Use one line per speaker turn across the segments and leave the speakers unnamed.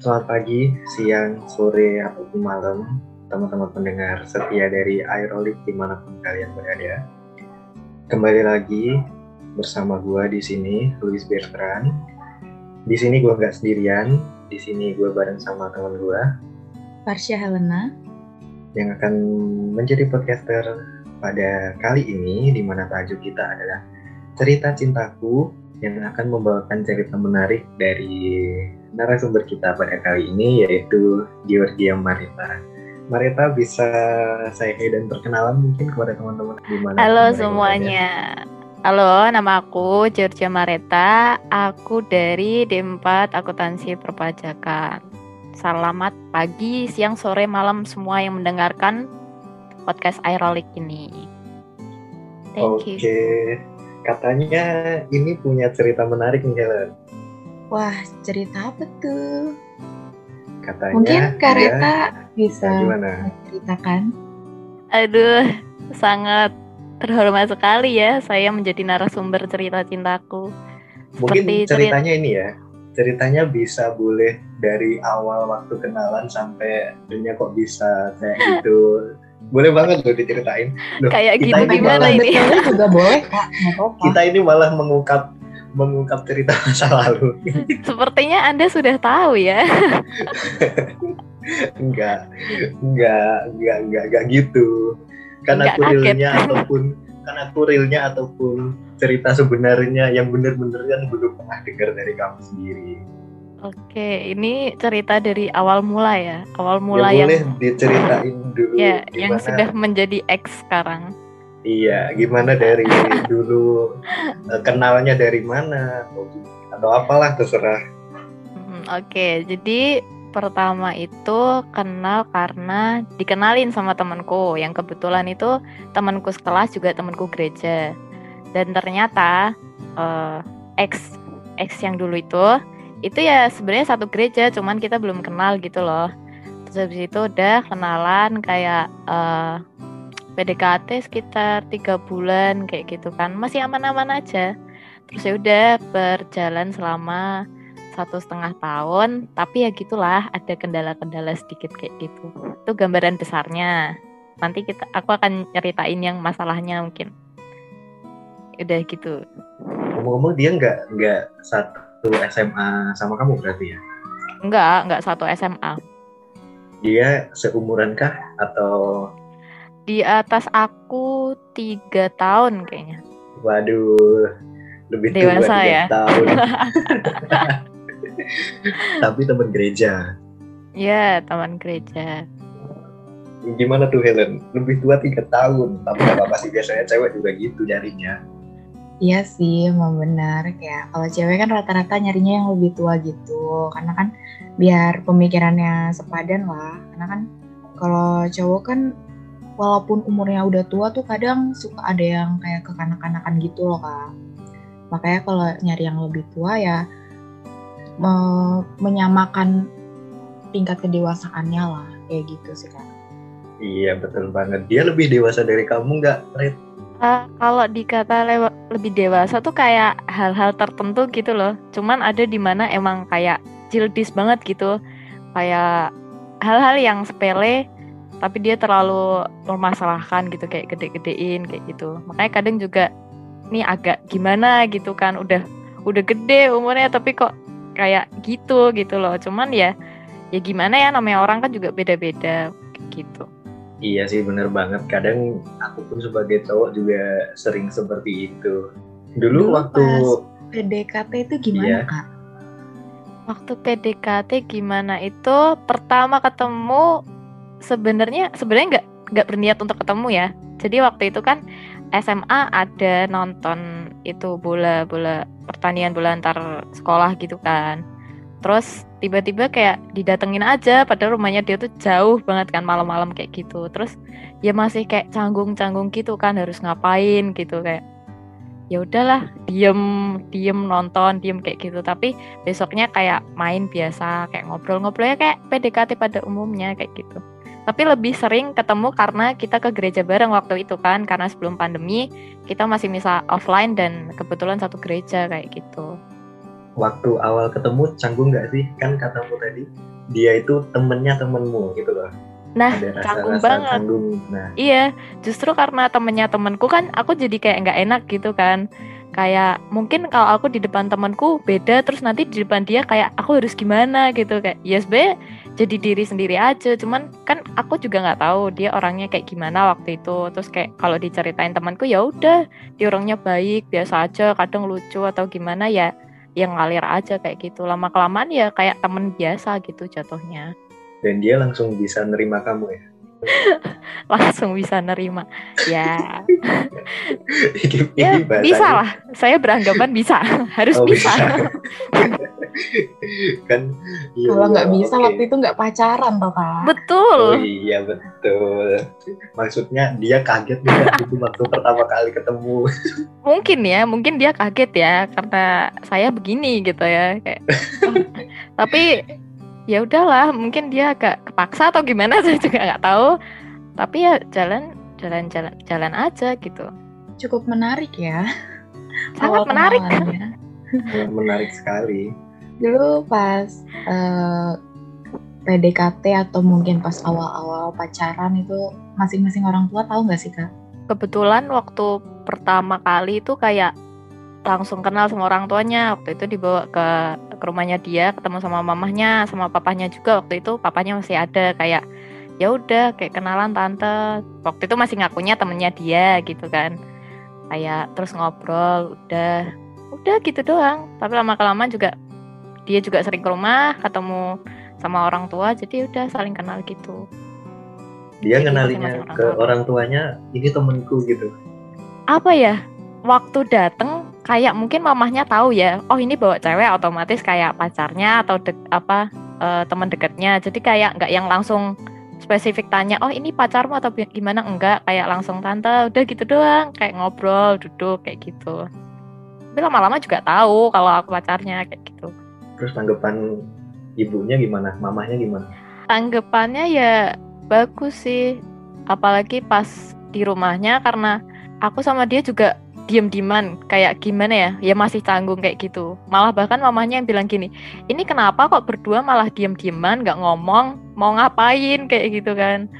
Selamat pagi, siang, sore, ataupun malam, teman-teman pendengar setia dari Aerolik di mana pun kalian berada. Kembali lagi bersama gue di sini, Luis Bertrand. Di sini gue nggak sendirian, di sini gue bareng sama teman gue.
Parsha Helena.
Yang akan menjadi podcaster pada kali ini, di mana tajuk kita adalah cerita cintaku yang akan membawakan cerita menarik dari narasumber kita pada kali ini yaitu Georgia Marita. Marita bisa saya dan perkenalan mungkin kepada teman-teman di mana.
Halo semuanya. Halo, nama aku Georgia Mareta. Aku dari D4 Akuntansi Perpajakan. Selamat pagi, siang, sore, malam semua yang mendengarkan podcast Aerolik ini.
Thank Oke. you. Katanya ini punya cerita menarik nih Helen.
Wah, cerita apa tuh?
Katanya
Mungkin Kareta ya, bisa ceritakan. Aduh, sangat terhormat sekali ya saya menjadi narasumber cerita cintaku.
Mungkin Seperti ceritanya cerita... ini ya, ceritanya bisa boleh dari awal waktu kenalan sampai dunia kok bisa kayak gitu boleh banget loh diceritain. Loh,
Kayak gitu gimana ini?
juga boleh kak.
Kita ini malah mengungkap mengungkap cerita masa lalu.
Sepertinya Anda sudah tahu ya.
enggak, enggak, enggak, enggak, enggak gitu. Karena aku realnya ataupun karena aku realnya ataupun cerita sebenarnya yang benar-benar yang belum pernah dengar dari kamu sendiri.
Oke, ini cerita dari awal mula ya, awal mula ya,
yang boleh diceritain dulu.
Ya, gimana, yang sudah menjadi ex sekarang.
Iya, gimana dari dulu eh, kenalnya dari mana atau, apalah terserah.
Hmm, Oke, jadi pertama itu kenal karena dikenalin sama temanku yang kebetulan itu temanku sekelas juga temanku gereja dan ternyata uh, ex ex yang dulu itu itu ya sebenarnya satu gereja cuman kita belum kenal gitu loh. Terus habis itu udah kenalan kayak uh, eh, PDKT sekitar tiga bulan kayak gitu kan. Masih aman-aman aja. Terus ya udah berjalan selama satu setengah tahun. Tapi ya gitulah ada kendala-kendala sedikit kayak gitu. Itu gambaran besarnya. Nanti kita aku akan ceritain yang masalahnya mungkin. Udah gitu.
Ngomong-ngomong dia nggak nggak satu satu SMA sama kamu berarti ya?
Enggak, enggak satu SMA.
Dia seumuran kah atau?
Di atas aku tiga tahun kayaknya.
Waduh, lebih
tua Dewasa ya?
tahun. Tapi teman gereja.
Iya, teman gereja.
Gimana tuh Helen? Lebih tua tiga tahun, tapi gak apa-apa sih biasanya cewek juga gitu nyarinya.
Iya sih, emang benar. Kayak kalau cewek kan rata-rata nyarinya yang lebih tua gitu. Karena kan biar pemikirannya sepadan lah. Karena kan kalau cowok kan walaupun umurnya udah tua tuh kadang suka ada yang kayak kekanak-kanakan gitu loh kak. Makanya kalau nyari yang lebih tua ya me menyamakan tingkat kedewasaannya lah kayak gitu sih kak.
Iya betul banget. Dia lebih dewasa dari kamu nggak, Red?
Uh, kalau dikata lebih dewasa tuh kayak hal-hal tertentu gitu loh. Cuman ada di mana emang kayak childish banget gitu. Kayak hal-hal yang sepele tapi dia terlalu mempermasalahkan gitu kayak gede-gedein kayak gitu. Makanya kadang juga ini agak gimana gitu kan udah udah gede umurnya tapi kok kayak gitu gitu loh. Cuman ya ya gimana ya namanya orang kan juga beda-beda gitu.
Iya sih bener banget. Kadang aku pun sebagai cowok juga sering seperti itu. Dulu, Dulu waktu
PDKT itu gimana iya. kak?
Waktu PDKT gimana itu pertama ketemu sebenarnya sebenarnya nggak nggak berniat untuk ketemu ya. Jadi waktu itu kan SMA ada nonton itu bola bola pertandingan bola antar sekolah gitu kan terus tiba-tiba kayak didatengin aja padahal rumahnya dia tuh jauh banget kan malam-malam kayak gitu. Terus ya masih kayak canggung-canggung gitu kan harus ngapain gitu kayak ya udahlah diem diem nonton diem kayak gitu. Tapi besoknya kayak main biasa kayak ngobrol-ngobrolnya kayak PDKT pada umumnya kayak gitu. Tapi lebih sering ketemu karena kita ke gereja bareng waktu itu kan karena sebelum pandemi kita masih bisa offline dan kebetulan satu gereja kayak gitu
waktu awal ketemu canggung nggak sih? Kan katamu tadi dia itu temennya temenmu gitu loh.
Nah,
Ada
canggung banget.
canggung. Nah,
Iya, justru karena temennya temenku kan aku jadi kayak nggak enak gitu kan. Kayak mungkin kalau aku di depan temanku beda, terus nanti di depan dia kayak aku harus gimana gitu kayak. Ya sebenarnya jadi diri sendiri aja, cuman kan aku juga nggak tahu dia orangnya kayak gimana waktu itu. Terus kayak kalau diceritain temanku ya udah, dia orangnya baik, biasa aja, kadang lucu atau gimana ya yang ngalir aja kayak gitu. Lama kelamaan ya kayak temen biasa gitu jatuhnya.
dan dia langsung bisa nerima kamu ya.
Langsung bisa nerima. Ya.
Ini-
Ya
ini
bisa lah, saya beranggapan bisa, harus
Oh,
bisa.
kan iya,
Kalau nggak
iya,
bisa
oke.
waktu itu nggak pacaran toh kak.
Betul.
Oh iya betul. Maksudnya dia kaget juga itu waktu pertama kali ketemu.
Mungkin ya, mungkin dia kaget ya karena saya begini gitu ya. Kayak, oh, tapi ya udahlah, mungkin dia agak kepaksa atau gimana saya juga nggak tahu. Tapi ya jalan jalan jalan jalan aja gitu.
Cukup menarik ya.
Sangat
awal
menarik.
Sangat menarik sekali.
Dulu pas eh, PDKT atau mungkin pas awal-awal pacaran itu masing-masing orang tua tahu nggak sih kak?
Kebetulan waktu pertama kali itu kayak langsung kenal sama orang tuanya. Waktu itu dibawa ke ke rumahnya dia, ketemu sama mamahnya, sama papahnya juga. Waktu itu papahnya masih ada kayak ya udah kayak kenalan tante. Waktu itu masih ngakunya temennya dia gitu kan. Kayak terus ngobrol, udah udah gitu doang. Tapi lama kelamaan juga dia juga sering ke rumah, ketemu sama orang tua, jadi udah saling kenal gitu.
Dia
Jadi
kenalinya
orang
ke
tua.
orang tuanya ini temenku gitu.
apa ya waktu dateng kayak mungkin mamahnya tahu ya oh ini bawa cewek otomatis kayak pacarnya atau dek, apa eh, teman dekatnya jadi kayak nggak yang langsung spesifik tanya oh ini pacarmu atau gimana enggak kayak langsung tante udah gitu doang kayak ngobrol duduk kayak gitu tapi lama-lama juga tahu kalau aku pacarnya kayak gitu
Terus tanggapan ibunya gimana? Mamahnya gimana?
tanggapannya ya bagus sih. Apalagi pas di rumahnya karena aku sama dia juga diem-dieman kayak gimana ya? Ya masih canggung kayak gitu. Malah bahkan mamanya yang bilang gini ini kenapa kok berdua malah diem-dieman nggak ngomong? Mau ngapain? kayak gitu kan.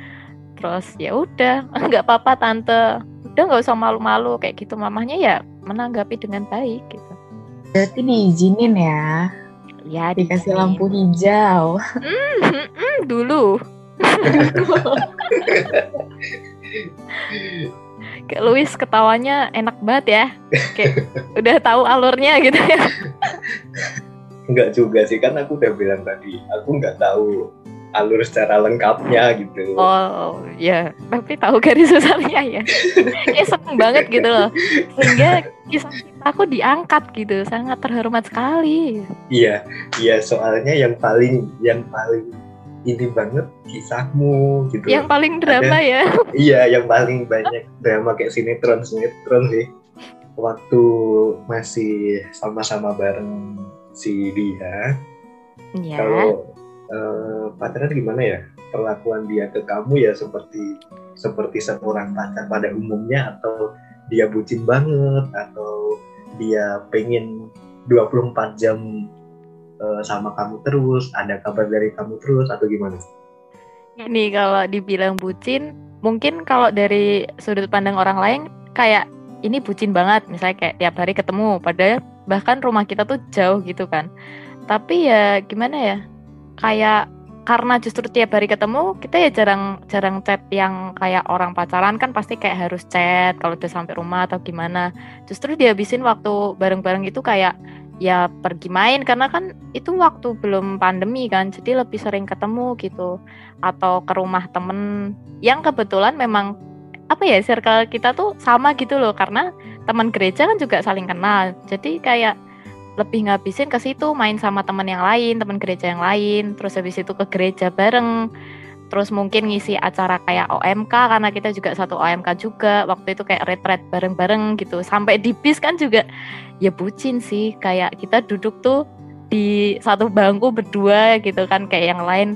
Terus ya udah nggak apa-apa tante. Udah nggak usah malu-malu kayak gitu. Mamanya ya menanggapi dengan baik gitu.
Berarti diizinin ya,
ya
dikasih lampu hijau.
Hmm, hmm, dulu Kayak Luis ketawanya enak banget ya. Kayak udah tahu alurnya gitu ya.
Enggak juga sih kan aku udah bilang tadi. Aku nggak tahu alur secara lengkapnya gitu.
Oh ya, tapi tahu garis besarnya ya. Kayak seneng banget gitu loh. Sehingga kisah aku diangkat gitu, sangat terhormat sekali.
Iya, iya soalnya yang paling yang paling ini banget kisahmu gitu.
Yang paling drama ya.
Iya, yang paling banyak drama kayak sinetron sinetron sih. Waktu masih sama-sama bareng si dia,
Iya.
kalau eh, pacaran gimana ya? Perlakuan dia ke kamu ya seperti seperti seorang pacar pada umumnya atau dia bucin banget atau dia pengen 24 jam eh, sama kamu terus, ada kabar dari kamu terus atau gimana?
Ini kalau dibilang bucin, mungkin kalau dari sudut pandang orang lain kayak ini bucin banget, misalnya kayak tiap hari ketemu, padahal bahkan rumah kita tuh jauh gitu kan. Tapi ya gimana ya? Kayak karena justru tiap hari ketemu, kita ya jarang jarang chat yang kayak orang pacaran kan pasti kayak harus chat kalau udah sampai rumah atau gimana. Justru dihabisin waktu bareng-bareng itu kayak ya pergi main karena kan itu waktu belum pandemi kan, jadi lebih sering ketemu gitu atau ke rumah temen yang kebetulan memang apa ya circle kita tuh sama gitu loh karena teman gereja kan juga saling kenal jadi kayak lebih ngabisin ke situ main sama teman yang lain teman gereja yang lain terus habis itu ke gereja bareng. Terus mungkin ngisi acara kayak OMK karena kita juga satu OMK juga waktu itu kayak retret bareng-bareng gitu. Sampai di bis kan juga ya bucin sih kayak kita duduk tuh di satu bangku berdua gitu kan kayak yang lain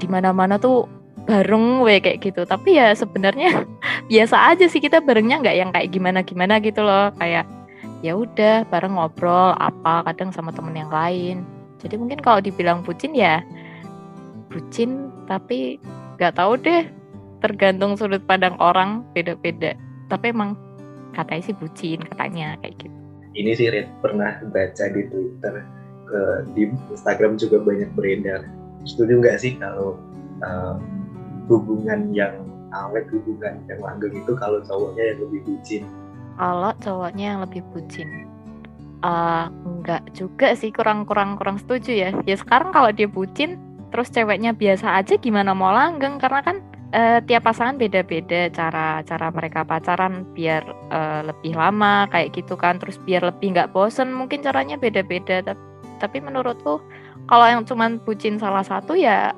di mana-mana tuh bareng we kayak gitu. Tapi ya sebenarnya biasa aja sih kita barengnya nggak yang kayak gimana-gimana gitu loh kayak ya udah bareng ngobrol apa kadang sama temen yang lain. Jadi mungkin kalau dibilang bucin ya bucin tapi nggak tahu deh. Tergantung sudut pandang orang beda-beda. Tapi emang katanya sih bucin katanya kayak gitu.
Ini sih Red pernah baca di Twitter ke di Instagram juga banyak beredar. Setuju nggak sih kalau um, hubungan yang awet hubungan yang langgeng itu kalau cowoknya yang lebih bucin
kalau cowoknya yang lebih bucin. Uh, enggak juga sih kurang kurang kurang setuju ya. Ya sekarang kalau dia bucin terus ceweknya biasa aja gimana mau langgeng? Karena kan uh, tiap pasangan beda-beda cara cara mereka pacaran biar uh, lebih lama kayak gitu kan. Terus biar lebih nggak bosen mungkin caranya beda-beda. Tapi, tapi menurutku kalau yang cuman bucin salah satu ya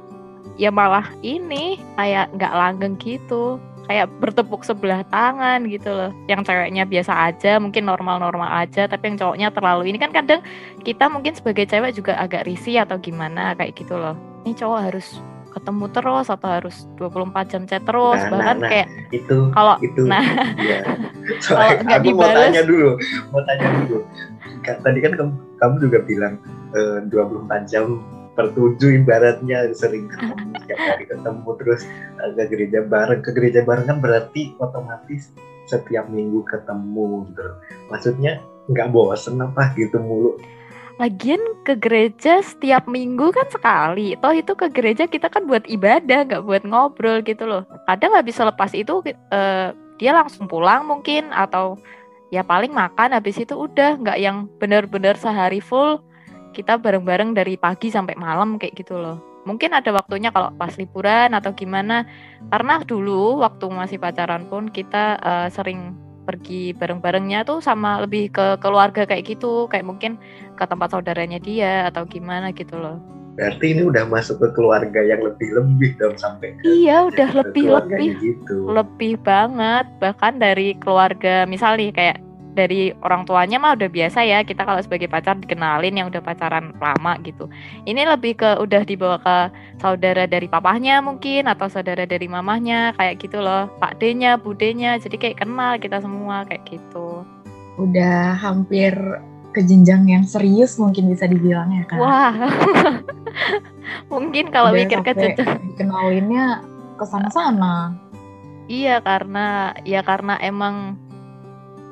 ya malah ini kayak nggak langgeng gitu kayak bertepuk sebelah tangan gitu loh. Yang ceweknya biasa aja mungkin normal-normal aja tapi yang cowoknya terlalu. Ini kan kadang kita mungkin sebagai cewek juga agak risih atau gimana kayak gitu loh. Ini cowok harus ketemu terus atau harus 24 jam chat terus nah, bahkan nah, kayak
itu
kalau
itu.
nah
ya. kalau nggak dibales mau tanya dulu mau tanya dulu. Tadi kan kamu, kamu juga bilang eh, uh, 24 jam pertuju ibaratnya sering ketemu setiap hari ketemu terus ke gereja bareng. Ke gereja bareng kan berarti otomatis setiap minggu ketemu gitu. Maksudnya nggak bosen apa gitu mulu?
Lagian ke gereja setiap minggu kan sekali. Toh itu ke gereja kita kan buat ibadah, nggak buat ngobrol gitu loh. Kadang nggak bisa lepas itu uh, dia langsung pulang mungkin atau ya paling makan habis itu udah. Nggak yang benar-benar sehari full kita bareng-bareng dari pagi sampai malam kayak gitu loh. Mungkin ada waktunya kalau pas liburan atau gimana. Karena dulu waktu masih pacaran pun kita uh, sering pergi bareng-barengnya tuh sama lebih ke keluarga kayak gitu, kayak mungkin ke tempat saudaranya dia atau gimana gitu loh.
Berarti ini udah masuk ke keluarga yang lebih-lebih dong sampai
ke Iya, udah lebih-lebih. Gitu. Lebih banget, bahkan dari keluarga misalnya kayak dari orang tuanya mah udah biasa ya. Kita kalau sebagai pacar dikenalin yang udah pacaran lama gitu. Ini lebih ke udah dibawa ke saudara dari papahnya mungkin atau saudara dari mamahnya kayak gitu loh. Pak D-nya budenya jadi kayak kenal kita semua kayak gitu.
Udah hampir ke jenjang yang serius mungkin bisa dibilang ya kan
wah. Mungkin kalau mikir ke jenjang.
dikenalinnya ke sana-sana.
Iya karena ya karena emang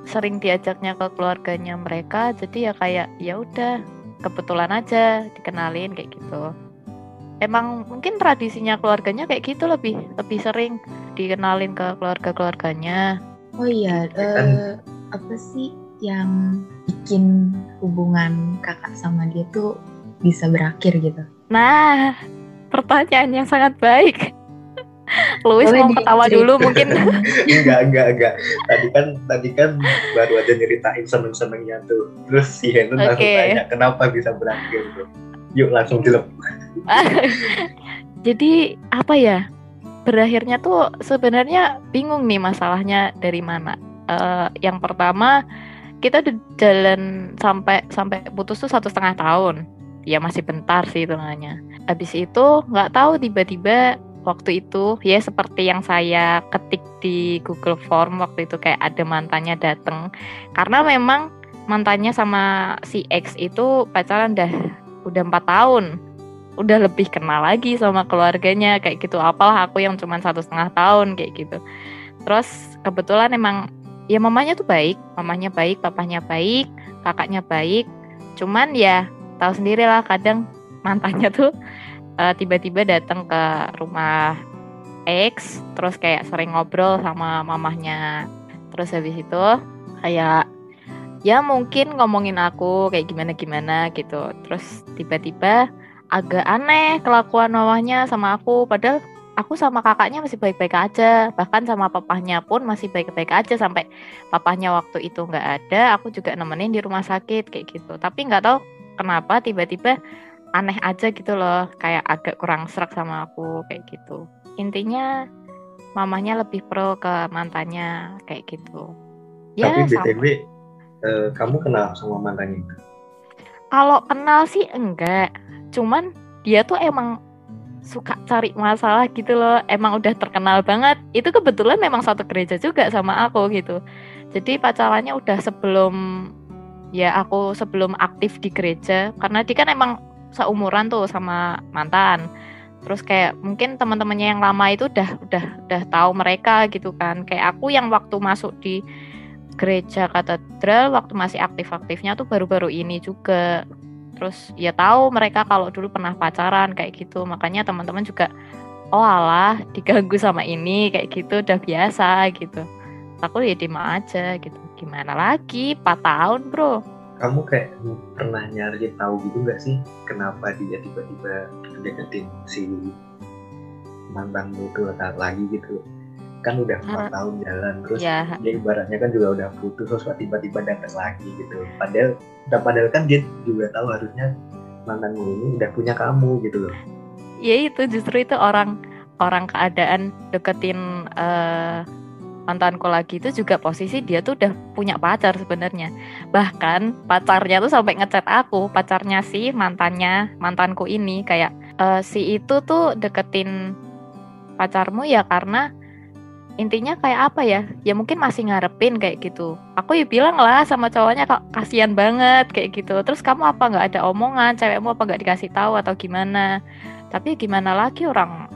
sering diajaknya ke keluarganya mereka jadi ya kayak ya udah kebetulan aja dikenalin kayak gitu. Emang mungkin tradisinya keluarganya kayak gitu lebih lebih sering dikenalin ke keluarga keluarganya
oh iya uh, apa sih yang bikin hubungan kakak sama dia tuh bisa berakhir gitu?
Nah pertanyaan yang sangat baik Louis mau ketawa dulu mungkin.
enggak, enggak, enggak. Tadi kan tadi kan baru aja nyeritain seneng-senengnya tuh. Terus si Helen okay. langsung tanya kenapa bisa berakhir tuh. Yuk langsung jelek.
Jadi apa ya? Berakhirnya tuh sebenarnya bingung nih masalahnya dari mana. Uh, yang pertama kita udah jalan sampai sampai putus tuh satu setengah tahun ya masih bentar sih hitungannya. Habis itu nggak tahu tiba-tiba waktu itu ya seperti yang saya ketik di Google Form waktu itu kayak ada mantannya dateng. Karena memang mantannya sama si X itu pacaran udah udah empat tahun. Udah lebih kenal lagi sama keluarganya kayak gitu. Apalah aku yang cuma satu setengah tahun kayak gitu. Terus kebetulan emang ya mamanya tuh baik. Mamanya baik papanya baik kakaknya baik. Cuman ya tahu sendiri lah kadang mantannya tuh uh, tiba-tiba datang ke rumah X terus kayak sering ngobrol sama mamahnya. Terus habis itu kayak ya mungkin ngomongin aku kayak gimana gimana gitu. Terus tiba-tiba agak aneh kelakuan mamahnya sama aku. Padahal aku sama kakaknya masih baik-baik aja. Bahkan sama papahnya pun masih baik-baik aja sampai papahnya waktu itu nggak ada aku juga nemenin di rumah sakit kayak gitu. Tapi nggak tahu kenapa tiba-tiba aneh aja gitu loh kayak agak kurang serak sama aku kayak gitu. Intinya mamanya lebih pro ke mantannya kayak gitu.
Ya tapi btw uh, kamu kenal sama mantannya
kalau kenal sih enggak. Cuman dia tuh emang suka cari masalah gitu loh. Emang udah terkenal banget. Itu kebetulan memang satu gereja juga sama aku gitu. Jadi pacarannya udah sebelum ya aku sebelum aktif di gereja. Karena dia kan emang seumuran tuh sama mantan. Terus kayak mungkin teman-temannya yang lama itu udah udah udah tahu mereka gitu kan. Kayak aku yang waktu masuk di gereja katedral waktu masih aktif-aktifnya tuh baru-baru ini juga. Terus ya tahu mereka kalau dulu pernah pacaran kayak gitu. Makanya teman-teman juga oh alah diganggu sama ini kayak gitu. Udah biasa gitu. Aku ya diem aja gitu. Gimana lagi? 4 tahun bro
kamu kayak pernah nyari tahu gitu nggak sih kenapa dia tiba-tiba deketin si mantanmu itu lagi gitu? Kan udah empat tahun jalan terus ya. dia ibaratnya kan juga udah putus terus tiba-tiba datang lagi gitu. Padahal padahal kan dia juga tahu harusnya mantanmu ini udah punya kamu gitu loh.
Ya itu justru itu orang orang keadaan deketin uh, mantanku lagi itu juga posisi dia tuh udah punya pacar sebenarnya. Bahkan pacarnya tuh sampai ngechat aku, pacarnya sih mantannya, mantanku ini kayak e, si itu tuh deketin pacarmu ya karena intinya kayak apa ya? Ya mungkin masih ngarepin kayak gitu. Aku ya bilang lah sama cowoknya kok kasihan banget kayak gitu. Terus kamu apa nggak ada omongan, cewekmu apa nggak dikasih tahu atau gimana? Tapi gimana lagi orang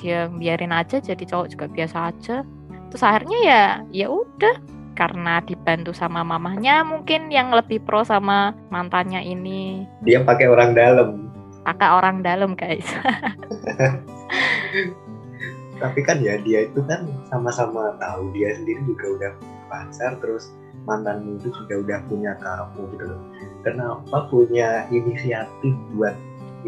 dia biarin aja jadi cowok juga biasa aja terus akhirnya ya ya udah. Karena dibantu sama mamahnya mungkin yang lebih pro sama mantannya ini.
Dia pakai orang dalam.
Pakai orang dalam guys.
Tapi kan ya dia itu kan sama-sama tahu dia sendiri juga udah pacar terus mantanmu itu juga udah punya kamu gitu loh. Kenapa punya inisiatif buat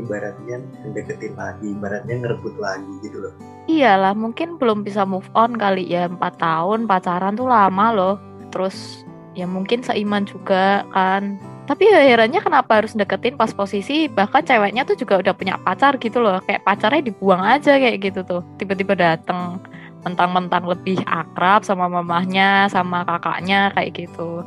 ibaratnya deketin lagi ibaratnya ngerebut lagi gitu loh.
Iyalah mungkin belum bisa move on kali ya. Empat tahun pacaran tuh lama loh. Terus ya mungkin seiman juga kan. Tapi ya herannya kenapa harus deketin pas posisi bahkan ceweknya tuh juga udah punya pacar gitu loh. Kayak pacarnya dibuang aja kayak gitu tuh. Tiba-tiba dateng mentang-mentang lebih akrab sama mamahnya sama kakaknya kayak gitu.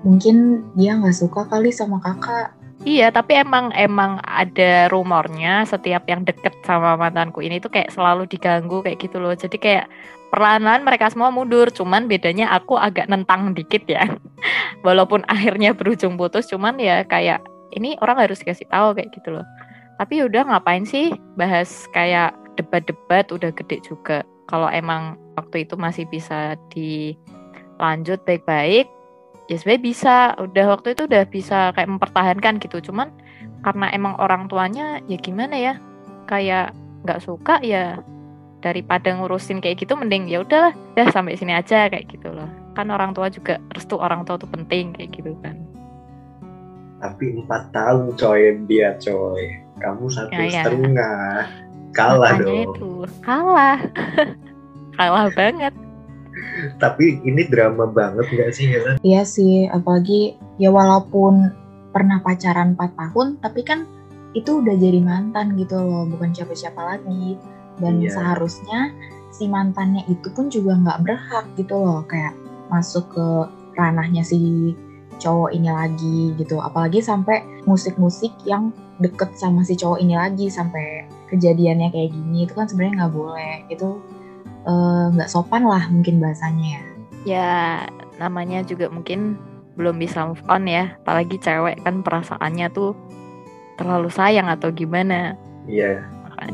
Mungkin dia nggak suka kali sama kakak
Iya, tapi emang emang ada rumornya setiap yang deket sama mantanku ini tuh kayak selalu diganggu kayak gitu loh. Jadi kayak perlahan-lahan mereka semua mundur, cuman bedanya aku agak nentang dikit ya. Walaupun akhirnya berujung putus, cuman ya kayak ini orang harus dikasih tahu kayak gitu loh. Tapi udah ngapain sih bahas kayak debat-debat udah gede juga. Kalau emang waktu itu masih bisa dilanjut baik-baik, ya sebenarnya bisa. Udah waktu itu udah bisa kayak mempertahankan gitu. Cuman karena emang orang tuanya ya gimana ya? Kayak nggak suka ya daripada ngurusin kayak gitu mending ya udahlah ya sampai sini aja kayak gitu loh. Kan orang tua juga restu orang tua tuh penting kayak gitu kan.
Tapi empat tahun coy dia coy. Kamu satu ya, ya. setengah. Kalah Makanya dong. itu.
kalah. Kalah banget
tapi ini drama banget gak sih Helen?
Iya sih, apalagi ya walaupun pernah pacaran 4 tahun, tapi kan itu udah jadi mantan gitu loh, bukan siapa-siapa lagi. Dan iya. seharusnya si mantannya itu pun juga nggak berhak gitu loh, kayak masuk ke ranahnya si cowok ini lagi gitu. Apalagi sampai musik-musik yang deket sama si cowok ini lagi sampai kejadiannya kayak gini itu kan sebenarnya nggak boleh. Itu nggak uh, sopan lah mungkin bahasanya ya.
Ya namanya juga mungkin belum bisa move on ya, apalagi cewek kan perasaannya tuh terlalu sayang atau gimana.
Iya.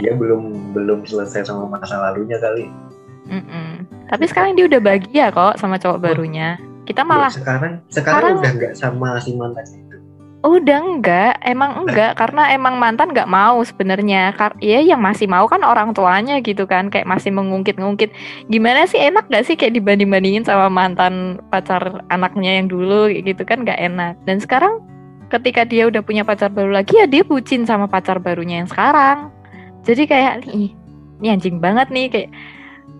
Dia belum belum selesai sama masa lalunya kali.
Mm -mm. Tapi sekarang dia udah bahagia kok sama cowok oh. barunya. Kita malah
sekarang sekarang, sekarang udah nggak sama si mantannya
Udah enggak, emang enggak karena emang mantan enggak mau sebenarnya. Iya yang masih mau kan orang tuanya gitu kan, kayak masih mengungkit-ngungkit. Gimana sih enak gak sih kayak dibanding-bandingin sama mantan pacar anaknya yang dulu gitu kan enggak enak. Dan sekarang ketika dia udah punya pacar baru lagi ya dia bucin sama pacar barunya yang sekarang. Jadi kayak nih, ini anjing banget nih kayak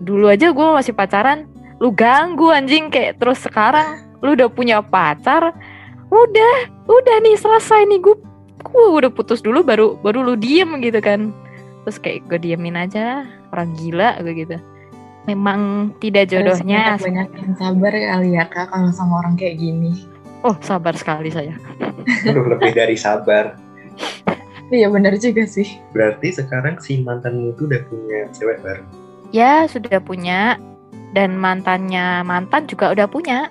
dulu aja gue masih pacaran, lu ganggu anjing kayak terus sekarang lu udah punya pacar, udah udah nih selesai nih. Gue gue udah putus dulu baru baru lu diem gitu kan. Terus kayak gue diemin aja orang gila gue gitu. Memang tidak jodohnya
banyak yang sabar kali ya kak kalau sama orang kayak gini.
Oh sabar sekali saya.
Aduh, lebih dari sabar.
Iya benar juga sih.
Berarti sekarang si mantanmu itu udah punya cewek baru?
Ya sudah punya. Dan mantannya mantan juga udah punya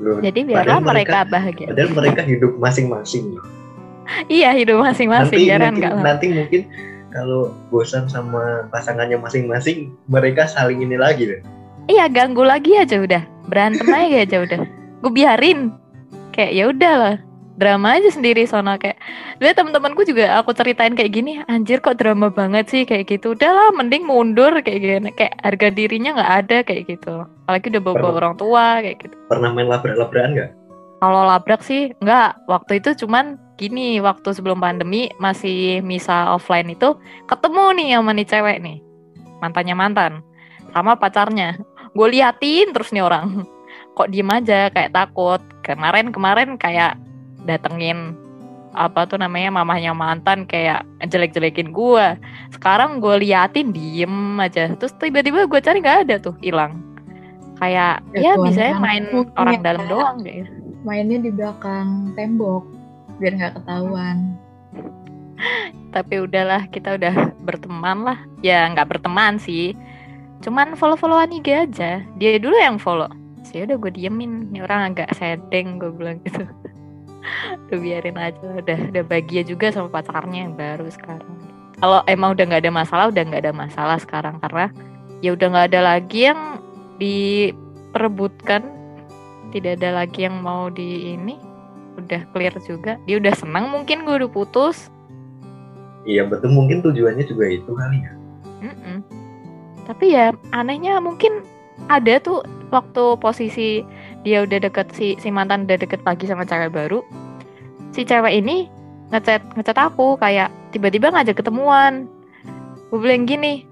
Loh,
Jadi biarlah
padahal
mereka, bahagia.
Padahal mereka hidup masing-masing.
Iya hidup masing-masing
Nanti
jarang
mungkin, nanti mungkin kalau bosan sama pasangannya masing-masing, mereka saling ini lagi deh.
Iya ganggu lagi aja udah berantem aja aja udah. Gue biarin. Kayak ya udah lah drama aja sendiri sono kayak lihat teman-temanku juga aku ceritain kayak gini anjir kok drama banget sih kayak gitu udahlah mending mundur kayak gini kayak harga dirinya nggak ada kayak gitu apalagi udah bawa
Pernah.
orang tua kayak gitu
Pernah main labrak-labrakan nggak?
Kalau labrak sih enggak. Waktu itu cuman gini, waktu sebelum pandemi masih misa offline itu ketemu nih sama nih cewek nih. Mantannya mantan. Sama pacarnya. Gue liatin terus nih orang. Kok diem aja kayak takut. Kemarin-kemarin kayak datengin apa tuh namanya mamahnya mantan kayak jelek-jelekin gue. Sekarang gue liatin diem aja. Terus tiba-tiba gue cari nggak ada tuh hilang. Kayak
Ya
ya, bisa main
Mungkin
orang
ya.
dalam doang kayak gitu.
Mainnya di belakang tembok biar nggak ketahuan.
tapi udahlah kita udah berteman lah ya nggak berteman sih cuman follow followan IG aja dia dulu yang follow sih udah gue diemin ini orang agak sedeng gue bilang gitu udah biarin aja udah udah bahagia juga sama pacarnya yang baru sekarang kalau emang udah nggak ada masalah udah nggak ada masalah sekarang karena ya udah nggak ada lagi yang diperebutkan tidak ada lagi yang mau di ini udah clear juga dia udah senang mungkin gue udah putus
Iya betul mungkin tujuannya juga itu kali ya.
Mm-mm. Tapi ya anehnya mungkin ada tuh waktu posisi dia udah deket si si mantan udah deket lagi sama cewek baru. Si cewek ini ngechat ngechat aku kayak tiba-tiba ngajak ketemuan. Gue bilang gini,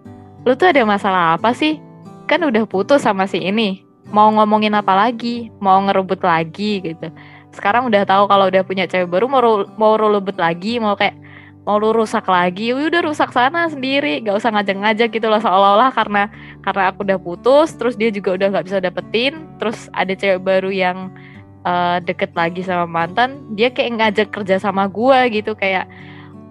lu tuh ada masalah apa sih? Kan udah putus sama si ini. Mau ngomongin apa lagi? Mau ngerebut lagi gitu. Sekarang udah tahu kalau udah punya cewek baru mau mau rebut lagi, mau kayak mau lu rusak lagi, "Wih, udah rusak sana sendiri, gak usah ngajak-ngajak gitu loh seolah-olah karena karena aku udah putus, terus dia juga udah nggak bisa dapetin, terus ada cewek baru yang eh, deket lagi sama mantan, dia kayak ngajak kerja sama gua gitu kayak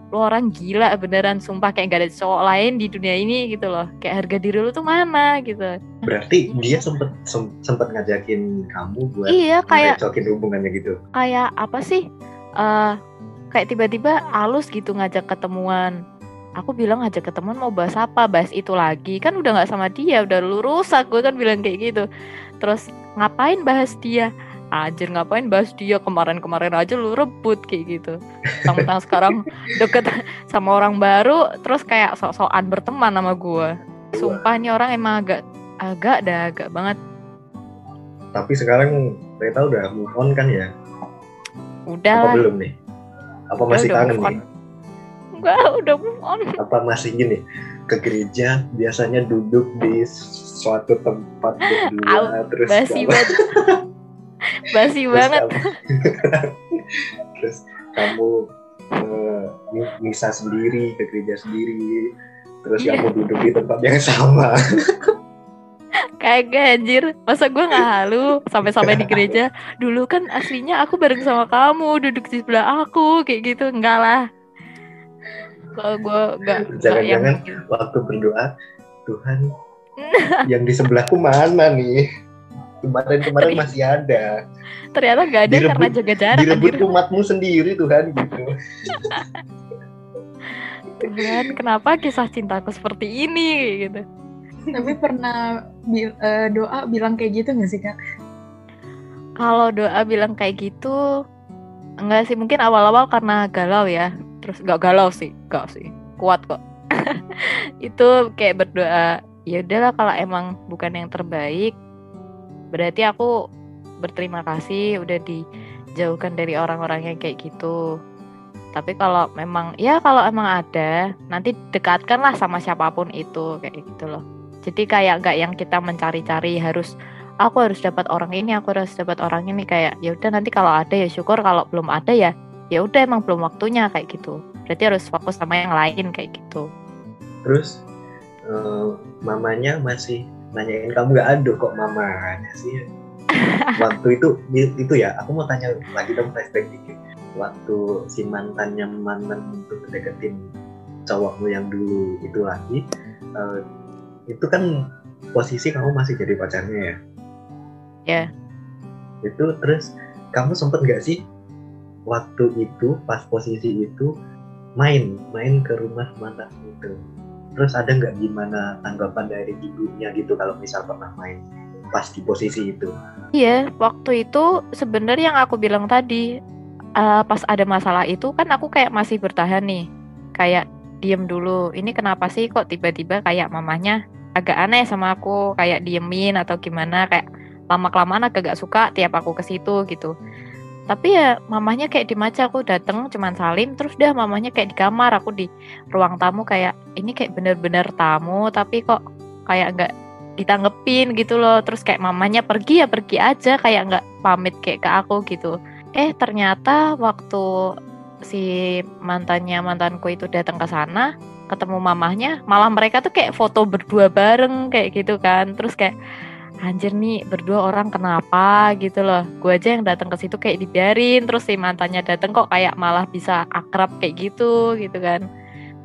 lu orang gila beneran sumpah kayak gak ada cowok lain di dunia ini gitu loh. Kayak harga diri lu tuh mana gitu.
Berarti dia sempet sem- sempet ngajakin kamu buat
iya kayak
hubungannya gitu.
kayak apa sih eh kayak tiba-tiba halus gitu ngajak ketemuan. Aku bilang ngajak ketemuan mau bahas apa? Bahas itu lagi. Kan udah nggak sama dia udah lu rusak gue kan bilang kayak gitu. Terus ngapain bahas dia? Anjir ngapain bahas dia? Kemarin-kemarin aja lu rebut kayak gitu. Tentang sekarang deket sama orang baru Terus kayak sok-sokan berteman sama gue Sumpah ini orang emang agak Agak dah agak banget.
Tapi sekarang Reta udah move on kan ya?
Udah.
Apa belum nih? Apa masih
udah
kangen nih?
Enggak udah move on.
Apa masih gini? Ke gereja biasanya duduk di suatu tempat berdua terus
basi
kamu-
banget. Basi
terus
banget.
kamu- terus kamu eh, mi- misa sendiri ke gereja sendiri terus
Iya.
kamu duduk di tempat yang sama
kagak anjir. Masa gue nggak halu sampai-sampai di gereja? Dulu kan aslinya aku bareng sama kamu duduk di sebelah aku kayak gitu. Enggak lah. Kalau gue enggak
Jangan-jangan waktu berdoa Tuhan yang di sebelahku mana nih? Kemarin-kemarin masih ada.
ternyata nggak ada
Direbut-
karena jaga jarak
direbut
anjir.
umatmu sendiri Tuhan gitu.
Tuhan kenapa kisah cintaku seperti ini gitu
Tapi pernah bi- eh, doa bilang kayak gitu nggak sih kak?
kalau doa bilang kayak gitu enggak sih. Mungkin awal-awal karena galau ya. Terus nggak galau sih enggak sih. Kuat kok. Itu kayak berdoa ya udahlah kalau emang bukan yang terbaik berarti aku berterima kasih udah dijauhkan dari orang-orang yang kayak gitu. Tapi kalau memang ya kalau emang ada nanti dekatkanlah sama siapa pun itu kayak gitu loh jadi kayak nggak yang kita mencari-cari harus aku harus dapat orang ini aku harus dapat orang ini. Kayak ya udah nanti kalau ada ya syukur kalau belum ada ya ya udah emang belum waktunya kayak gitu. Berarti harus fokus sama yang lain kayak gitu.
Terus eh, mamanya masih nanyain kamu nggak ada kok mamanya sih? Waktu itu itu ya aku mau tanya lagi dong flashback dikit. Waktu si mantannya mantan itu deketin cowokmu yang dulu itu lagi eh, itu kan posisi kamu masih jadi pacarnya ya
Ya.
itu terus kamu sempet nggak sih waktu itu pas posisi itu main main ke rumah mantan itu terus ada nggak gimana tanggapan dari ibunya gitu kalau misal pernah main pas di posisi itu
Iya, waktu itu sebenarnya yang aku bilang tadi uh, pas ada masalah itu kan aku kayak masih bertahan nih, kayak diem dulu. Ini kenapa sih kok tiba-tiba kayak mamahnya agak aneh sama aku, kayak diemin atau gimana, kayak lama kelamaan agak gak suka tiap aku ke situ gitu. Tapi ya mamahnya kayak di maca aku dateng cuman salim terus dah mamahnya kayak di kamar aku di ruang tamu kayak ini kayak bener-bener tamu tapi kok kayak nggak ditanggepin gitu loh terus kayak mamanya pergi ya pergi aja kayak nggak pamit kayak ke aku gitu eh ternyata waktu si mantannya mantanku itu datang ke sana ketemu mamahnya malah mereka tuh kayak foto berdua bareng kayak gitu kan. Terus kayak anjir nih berdua orang kenapa? gitu loh. Gue aja yang datang ke situ kayak dibiarin terus si mantannya datang kok kayak malah bisa akrab kayak gitu gitu kan.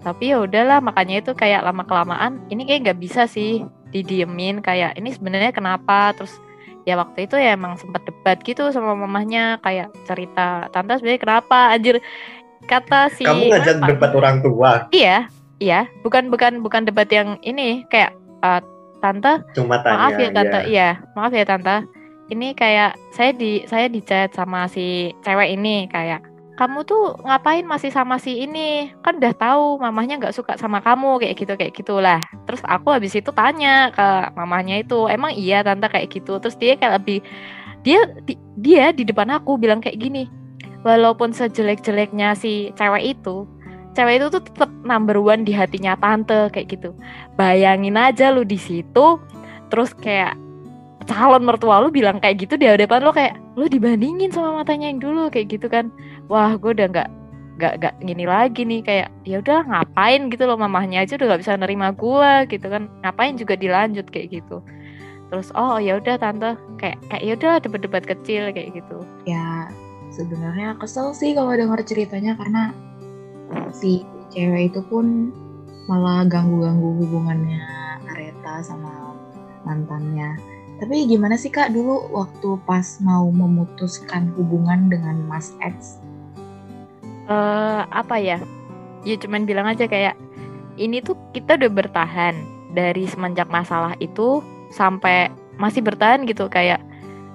Tapi ya udahlah makanya itu kayak lama kelamaan ini kayak nggak bisa sih didiemin kayak ini sebenarnya kenapa? Terus ya waktu itu ya emang sempat debat gitu sama mamahnya kayak cerita tante sebenarnya kenapa? Anjir kata si
kamu ngajak debat orang tua?
Iya iya bukan bukan bukan debat yang ini kayak uh, tante
Cuma tanya,
maaf ya tante. ya. iya maaf ya tante. Ini kayak saya di saya dicat sama si cewek ini kayak kamu tuh ngapain masih sama si ini? Kan udah tahu mamahnya nggak suka sama kamu kayak gitu kayak gitulah. Terus aku habis itu tanya ke mamahnya itu emang iya tante? kayak gitu. Terus dia kayak lebih dia di, dia di depan aku bilang kayak gini walaupun sejelek-jeleknya si cewek itu cewek itu tuh tetap number one di hatinya tante kayak gitu. Bayangin aja lu di situ terus kayak calon mertua lu bilang kayak gitu di hadapan lo kayak lu dibandingin sama matanya yang dulu kayak gitu kan. Wah gue udah nggak nggak nggak gini lagi nih kayak ya udah ngapain gitu loh mamahnya aja udah nggak bisa nerima gue gitu kan. Ngapain juga dilanjut kayak gitu. Terus oh ya udah tante kayak kayak ya udah debat-debat kecil kayak gitu.
Ya sebenarnya kesel sih kalau dengar ceritanya karena si cewek itu pun malah ganggu-ganggu hubungannya Areta sama mantannya tapi gimana sih kak dulu waktu pas mau memutuskan hubungan dengan Mas X?
Uh, apa ya? Ya cuman bilang aja kayak ini tuh kita udah bertahan dari semenjak masalah itu sampai masih bertahan gitu kayak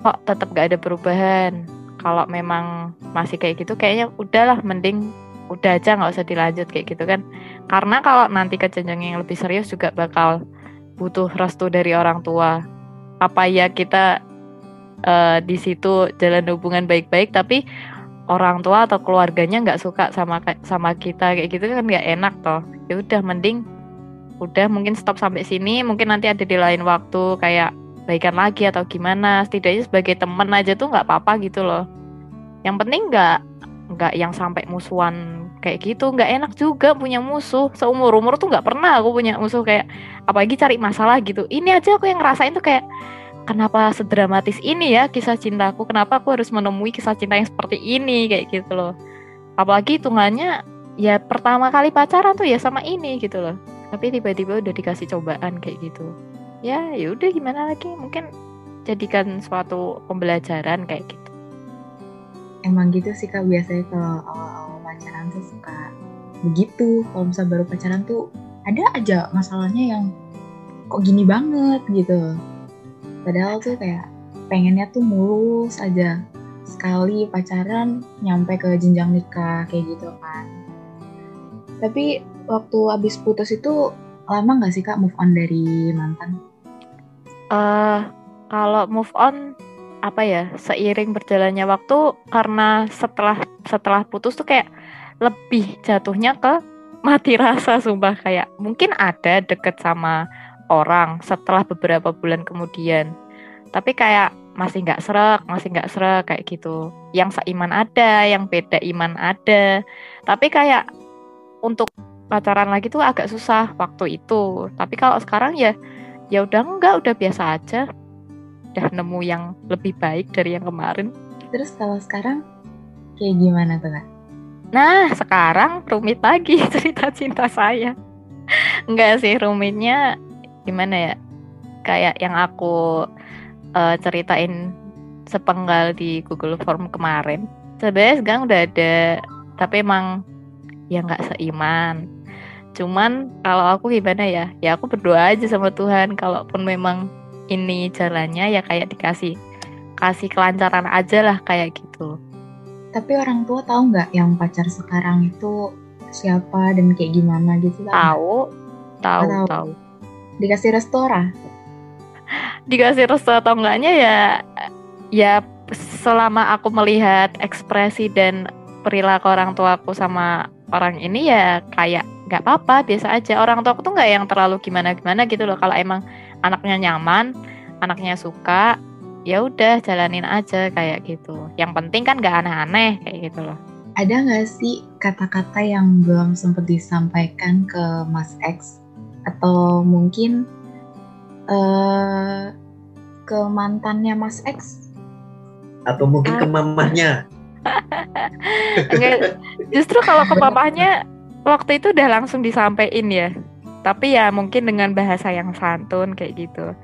kok tetap gak ada perubahan. Kalau memang masih kayak gitu kayaknya udahlah mending udah aja nggak usah dilanjut kayak gitu kan. Karena kalau nanti ke yang lebih serius juga bakal butuh restu dari orang tua. Apa ya kita uh, di situ jalan hubungan baik-baik tapi orang tua atau keluarganya nggak suka sama sama kita kayak gitu kan nggak enak toh. Ya udah mending udah mungkin stop sampai sini mungkin nanti ada di lain waktu kayak baikan lagi atau gimana. Setidaknya sebagai temen aja tuh nggak apa-apa gitu loh. Yang penting nggak nggak yang sampai musuhan kayak gitu. Nggak enak juga punya musuh. Seumur umur tuh nggak pernah aku punya musuh kayak apalagi cari masalah gitu. Ini aja aku yang ngerasain tuh kayak kenapa sedramatis ini ya kisah cintaku kenapa aku harus menemui kisah cinta yang seperti ini? Kayak gitu loh. Apalagi hitungannya ya pertama kali pacaran tuh ya sama ini gitu loh. Tapi tiba-tiba udah dikasih cobaan kayak gitu. Ya ya udah gimana lagi? Mungkin jadikan suatu pembelajaran kayak gitu
emang gitu sih kak. Biasanya kalau awal-awal pacaran tuh suka begitu. Kalau misalnya baru pacaran tuh ada aja masalahnya yang kok gini banget gitu. Padahal tuh kayak pengennya tuh mulus aja. Sekali pacaran nyampe ke jenjang nikah kayak gitu kan. Tapi waktu abis putus itu lama nggak sih kak move on dari mantan?
Uh, kalau move on apa ya seiring berjalannya waktu karena setelah setelah putus tuh kayak lebih jatuhnya ke mati rasa sumpah. Kayak mungkin ada deket sama orang setelah beberapa bulan kemudian tapi kayak masih nggak serak masih nggak serak kayak gitu. Yang seiman ada yang beda iman ada. Tapi kayak untuk pacaran lagi tuh agak susah waktu itu. Tapi kalau sekarang ya ya udah enggak udah biasa aja udah nemu yang lebih baik dari yang kemarin
terus kalau sekarang kayak gimana tuh kak
Nah, sekarang rumit lagi cerita cinta saya. Enggak sih, rumitnya gimana ya? Kayak yang aku uh, ceritain sepenggal di Google Form kemarin. Sebenarnya sekarang udah ada, tapi emang ya nggak seiman. Cuman kalau aku gimana ya? Ya aku berdoa aja sama Tuhan. Kalaupun memang ini jalannya ya kayak dikasih kasih kelancaran aja lah kayak gitu.
Tapi orang tua tahu nggak yang pacar sekarang itu siapa dan kayak gimana gitu?
Tahu, tahu, tahu. tahu.
Dikasih restoran?
Dikasih resto atau enggaknya ya ya selama aku melihat ekspresi dan perilaku orang tuaku sama orang ini ya kayak nggak apa-apa biasa aja orang tuaku tuh nggak yang terlalu gimana gimana gitu loh kalau emang anaknya nyaman anaknya suka ya udah jalanin aja kayak gitu. Yang penting kan nggak aneh-aneh kayak gitu loh.
Ada nggak sih kata-kata yang belum sempat disampaikan ke Mas X? Atau mungkin uh, ke mantannya Mas X?
Atau mungkin ke mamahnya?
Enggak, justru kalau ke papahnya waktu itu udah langsung disampaikan ya tapi ya mungkin dengan bahasa yang santun kayak gitu.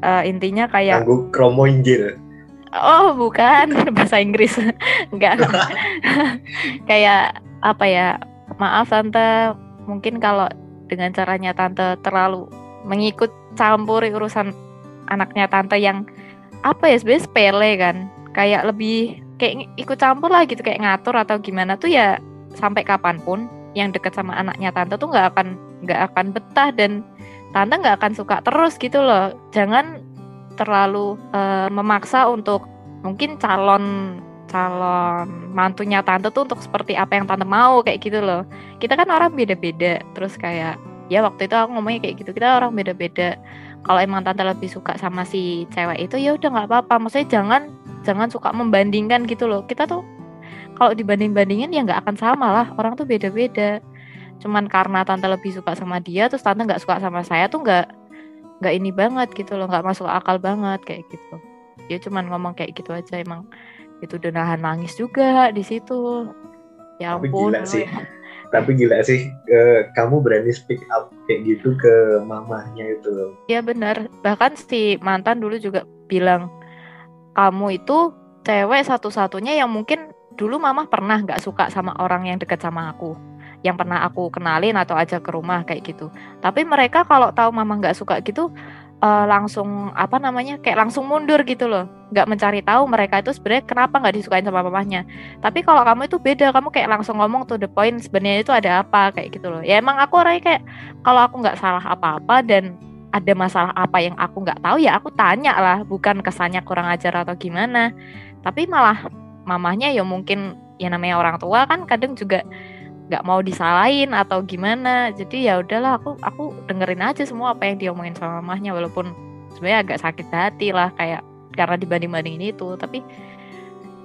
Uh, intinya kayak
Anggu kromo injil
oh bukan. Bahasa Inggris. Enggak. Kayak apa ya maaf tante. Mungkin kalau dengan caranya tante terlalu mengikut campuri urusan anaknya tante yang apa ya sebenarnya sepele kan. Kayak lebih kayak ikut campur lah gitu kayak ngatur atau gimana tuh ya sampai kapan pun yang deket sama anaknya tante tuh nggak akan nggak akan betah dan tante nggak akan suka terus gitu loh. Jangan terlalu uh, memaksa untuk mungkin calon calon mantunya tante tuh untuk seperti apa yang tante mau kayak gitu loh. Kita kan orang beda-beda terus kayak ya waktu itu aku ngomongnya kayak gitu kita orang beda-beda. Kalau emang tante lebih suka sama si cewek itu ya udah nggak apa-apa. Maksudnya jangan jangan suka membandingkan gitu loh. Kita tuh kalau dibanding-bandingin ya nggak akan sama lah. Orang tuh beda-beda cuman karena tante lebih suka sama dia terus tante nggak suka sama saya tuh nggak nggak ini banget gitu loh nggak masuk akal banget kayak gitu. Dia cuman ngomong kayak gitu aja emang itu udah nahan nangis juga di situ. Ya ampun
tapi gila sih. tapi gila sih uh, kamu berani speak up kayak gitu ke mamahnya itu
Iya benar. Bahkan si mantan dulu juga bilang kamu itu cewek satu-satunya yang mungkin dulu mama pernah nggak suka sama orang yang deket sama aku yang pernah aku kenalin atau ajak ke rumah kayak gitu. Tapi mereka kalau tahu mama nggak suka gitu uh, langsung apa namanya kayak langsung mundur gitu loh. Nggak mencari tahu mereka itu sebenarnya kenapa nggak disukain sama mamahnya tapi kalau kamu itu beda kamu kayak langsung ngomong tuh the point sebenarnya itu ada apa kayak gitu loh. Ya emang aku orangnya kayak kalau aku nggak salah apa-apa dan ada masalah apa yang aku nggak tahu ya aku tanya lah. Bukan kesannya kurang ajar atau gimana. Tapi malah mamahnya ya mungkin ya namanya orang tua kan kadang juga nggak mau disalahin atau gimana. Jadi ya udahlah aku aku dengerin aja semua apa yang dia omongin sama mamahnya walaupun sebenarnya agak sakit hati lah kayak karena dibanding bandingin itu tapi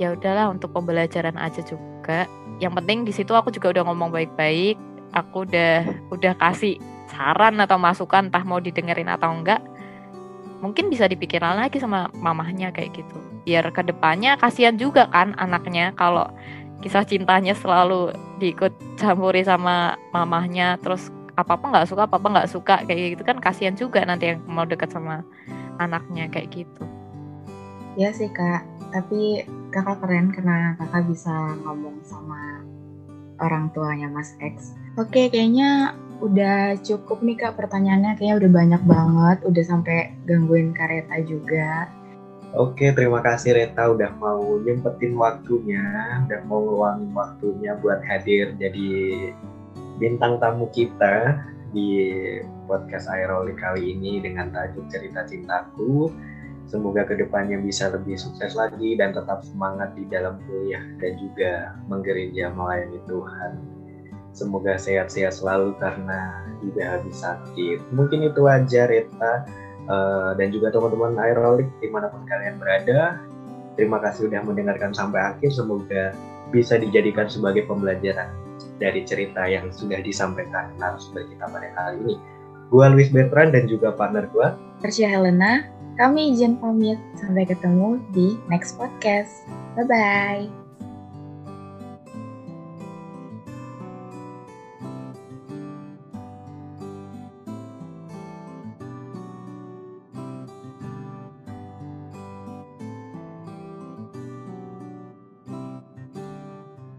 ya udahlah untuk pembelajaran aja juga. Yang penting di situ aku juga udah ngomong baik-baik. Aku udah udah kasih saran atau masukan entah mau didengerin atau enggak. Mungkin bisa dipikirin lagi sama mamahnya kayak gitu. Biar ke depannya kasihan juga kan anaknya kalau kisah cintanya selalu diikut campuri sama mamahnya terus apa apa nggak suka apa apa nggak suka kayak gitu kan kasihan juga nanti yang mau deket sama anaknya kayak gitu.
Ya sih kak. Tapi kakak keren karena kakak bisa ngomong sama orang tuanya Mas X. Oke kayaknya udah cukup nih kak pertanyaannya. Kayaknya udah banyak banget udah sampai gangguin kareta juga
Oke, terima kasih Reta udah mau nyempetin waktunya, udah mau ngeluangin waktunya buat hadir jadi bintang tamu kita di podcast Aeroli kali ini dengan tajuk cerita cintaku. Semoga ke depannya bisa lebih sukses lagi dan tetap semangat di dalam kuliah dan juga menggereja melayani Tuhan. Semoga sehat-sehat selalu karena juga habis sakit. Mungkin itu aja Reta uh, dan juga teman-teman Aerolik di mana pun kalian berada. Terima kasih sudah mendengarkan sampai akhir. Semoga bisa dijadikan sebagai pembelajaran dari cerita yang sudah disampaikan narasumber kita pada kali ini. Gua Luis Bertrand dan juga partner gua
Tersia Helena. Kami izin pamit. Sampai ketemu di next podcast. Bye-bye.